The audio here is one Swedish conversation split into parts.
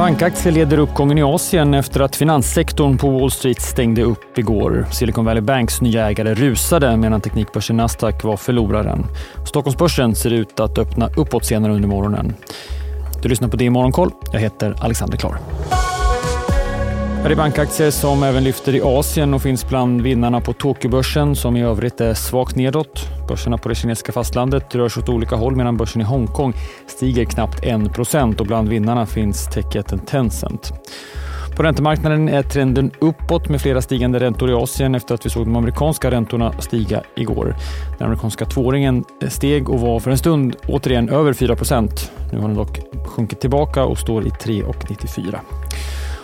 Bankaktier leder uppgången i Asien efter att finanssektorn på Wall Street stängde upp igår. Silicon Valley Banks nya ägare rusade medan teknikbörsen Nasdaq var förloraren. Stockholmsbörsen ser ut att öppna uppåt senare under morgonen. Du lyssnar på det i Morgonkoll. Jag heter Alexander Klar. Det är bankaktier som även lyfter i Asien och finns bland vinnarna på Tokyobörsen som i övrigt är svagt nedåt. Börserna på det kinesiska fastlandet rör sig åt olika håll medan börsen i Hongkong stiger knappt 1% och bland vinnarna finns techjätten Tencent. På räntemarknaden är trenden uppåt med flera stigande räntor i Asien efter att vi såg de amerikanska räntorna stiga igår. Den amerikanska tvååringen steg och var för en stund återigen över 4% Nu har den dock sjunkit tillbaka och står i 3,94.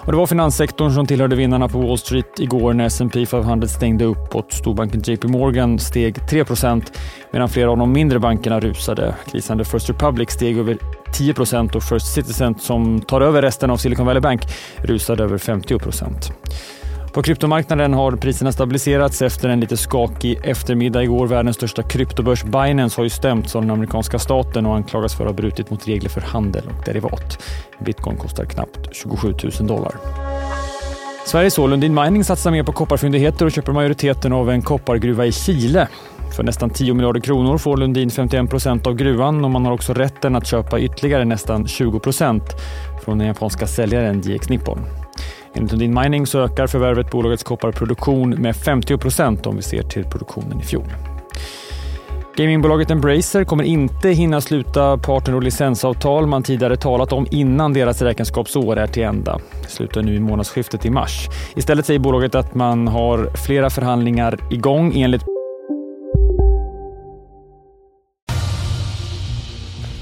Och det var finanssektorn som tillhörde vinnarna på Wall Street igår när S&P 500 stängde uppåt. Storbanken JP Morgan steg 3% medan flera av de mindre bankerna rusade. Krisande First Republic steg över 10% och First Citizen som tar över resten av Silicon Valley Bank rusade över 50 på kryptomarknaden har priserna stabiliserats efter en lite skakig eftermiddag igår. Världens största kryptobörs Binance har ju stämts av den amerikanska staten och anklagas för att ha brutit mot regler för handel och derivat. Bitcoin kostar knappt 27 000 dollar. Sveriges och Lundin Mining satsar mer på kopparfyndigheter och köper majoriteten av en koppargruva i Chile. För nästan 10 miljarder kronor får Lundin 51 procent av gruvan och man har också rätten att köpa ytterligare nästan 20 procent från den japanska säljaren GX Nippon. Enligt Lundin Mining så ökar förvärvet bolagets kopparproduktion med 50 procent om vi ser till produktionen i fjol. Gamingbolaget Embracer kommer inte hinna sluta partner och licensavtal man tidigare talat om innan deras räkenskapsår är till ända. Det slutar nu i månadsskiftet i mars. Istället säger bolaget att man har flera förhandlingar igång enligt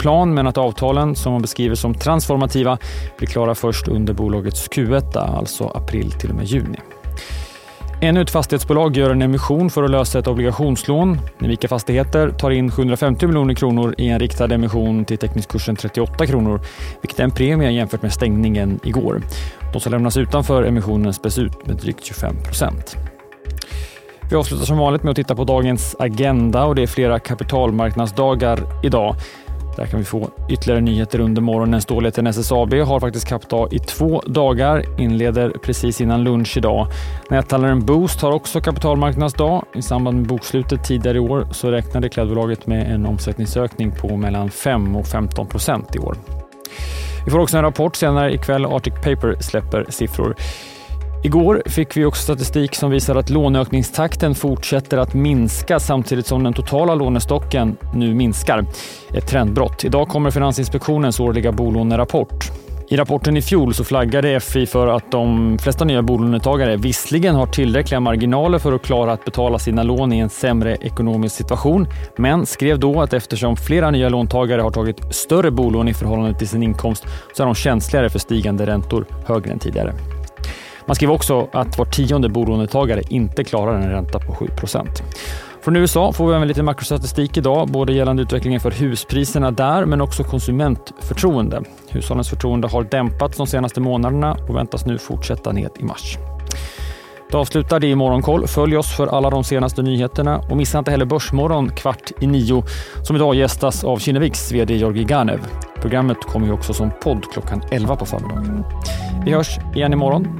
Plan men att avtalen, som man beskriver som transformativa, blir klara först under bolagets Q1, alltså april till och med juni. Ännu ett fastighetsbolag gör en emission för att lösa ett obligationslån. Nivika Fastigheter tar in 750 miljoner kronor i en riktad emission till teckningskursen 38 kronor, vilket är en premie jämfört med stängningen igår. De som lämnas utanför emissionen späs ut med drygt 25 procent. Vi avslutar som vanligt med att titta på dagens agenda och det är flera kapitalmarknadsdagar idag. Där kan vi få ytterligare nyheter under morgonen. Stålheten SSAB har faktiskt kappdag i två dagar, inleder precis innan lunch idag. Näthandlaren Boost har också kapitalmarknadsdag. I samband med bokslutet tidigare i år så räknade klädbolaget med en omsättningsökning på mellan 5 och 15 procent i år. Vi får också en rapport senare ikväll. Arctic Paper släpper siffror. Igår fick vi också statistik som visar att låneökningstakten fortsätter att minska samtidigt som den totala lånestocken nu minskar. Ett trendbrott. Idag kommer Finansinspektionens årliga bolånerapport. I rapporten i fjol så flaggade FI för att de flesta nya bolånetagare visserligen har tillräckliga marginaler för att klara att betala sina lån i en sämre ekonomisk situation, men skrev då att eftersom flera nya låntagare har tagit större bolån i förhållande till sin inkomst så är de känsligare för stigande räntor högre än tidigare. Man skriver också att var tionde bolånetagare inte klarar en ränta på 7% från USA får vi även lite makrostatistik idag, både gällande utvecklingen för huspriserna där, men också konsumentförtroende. Hushållens förtroende har dämpats de senaste månaderna och väntas nu fortsätta ned i mars. Det avslutar det i Morgonkoll. Följ oss för alla de senaste nyheterna och missa inte heller Börsmorgon kvart i nio som idag gästas av Kinneviks VD Georgi Ganev. Programmet kommer ju också som podd klockan 11 på förmiddagen. Vi hörs igen imorgon.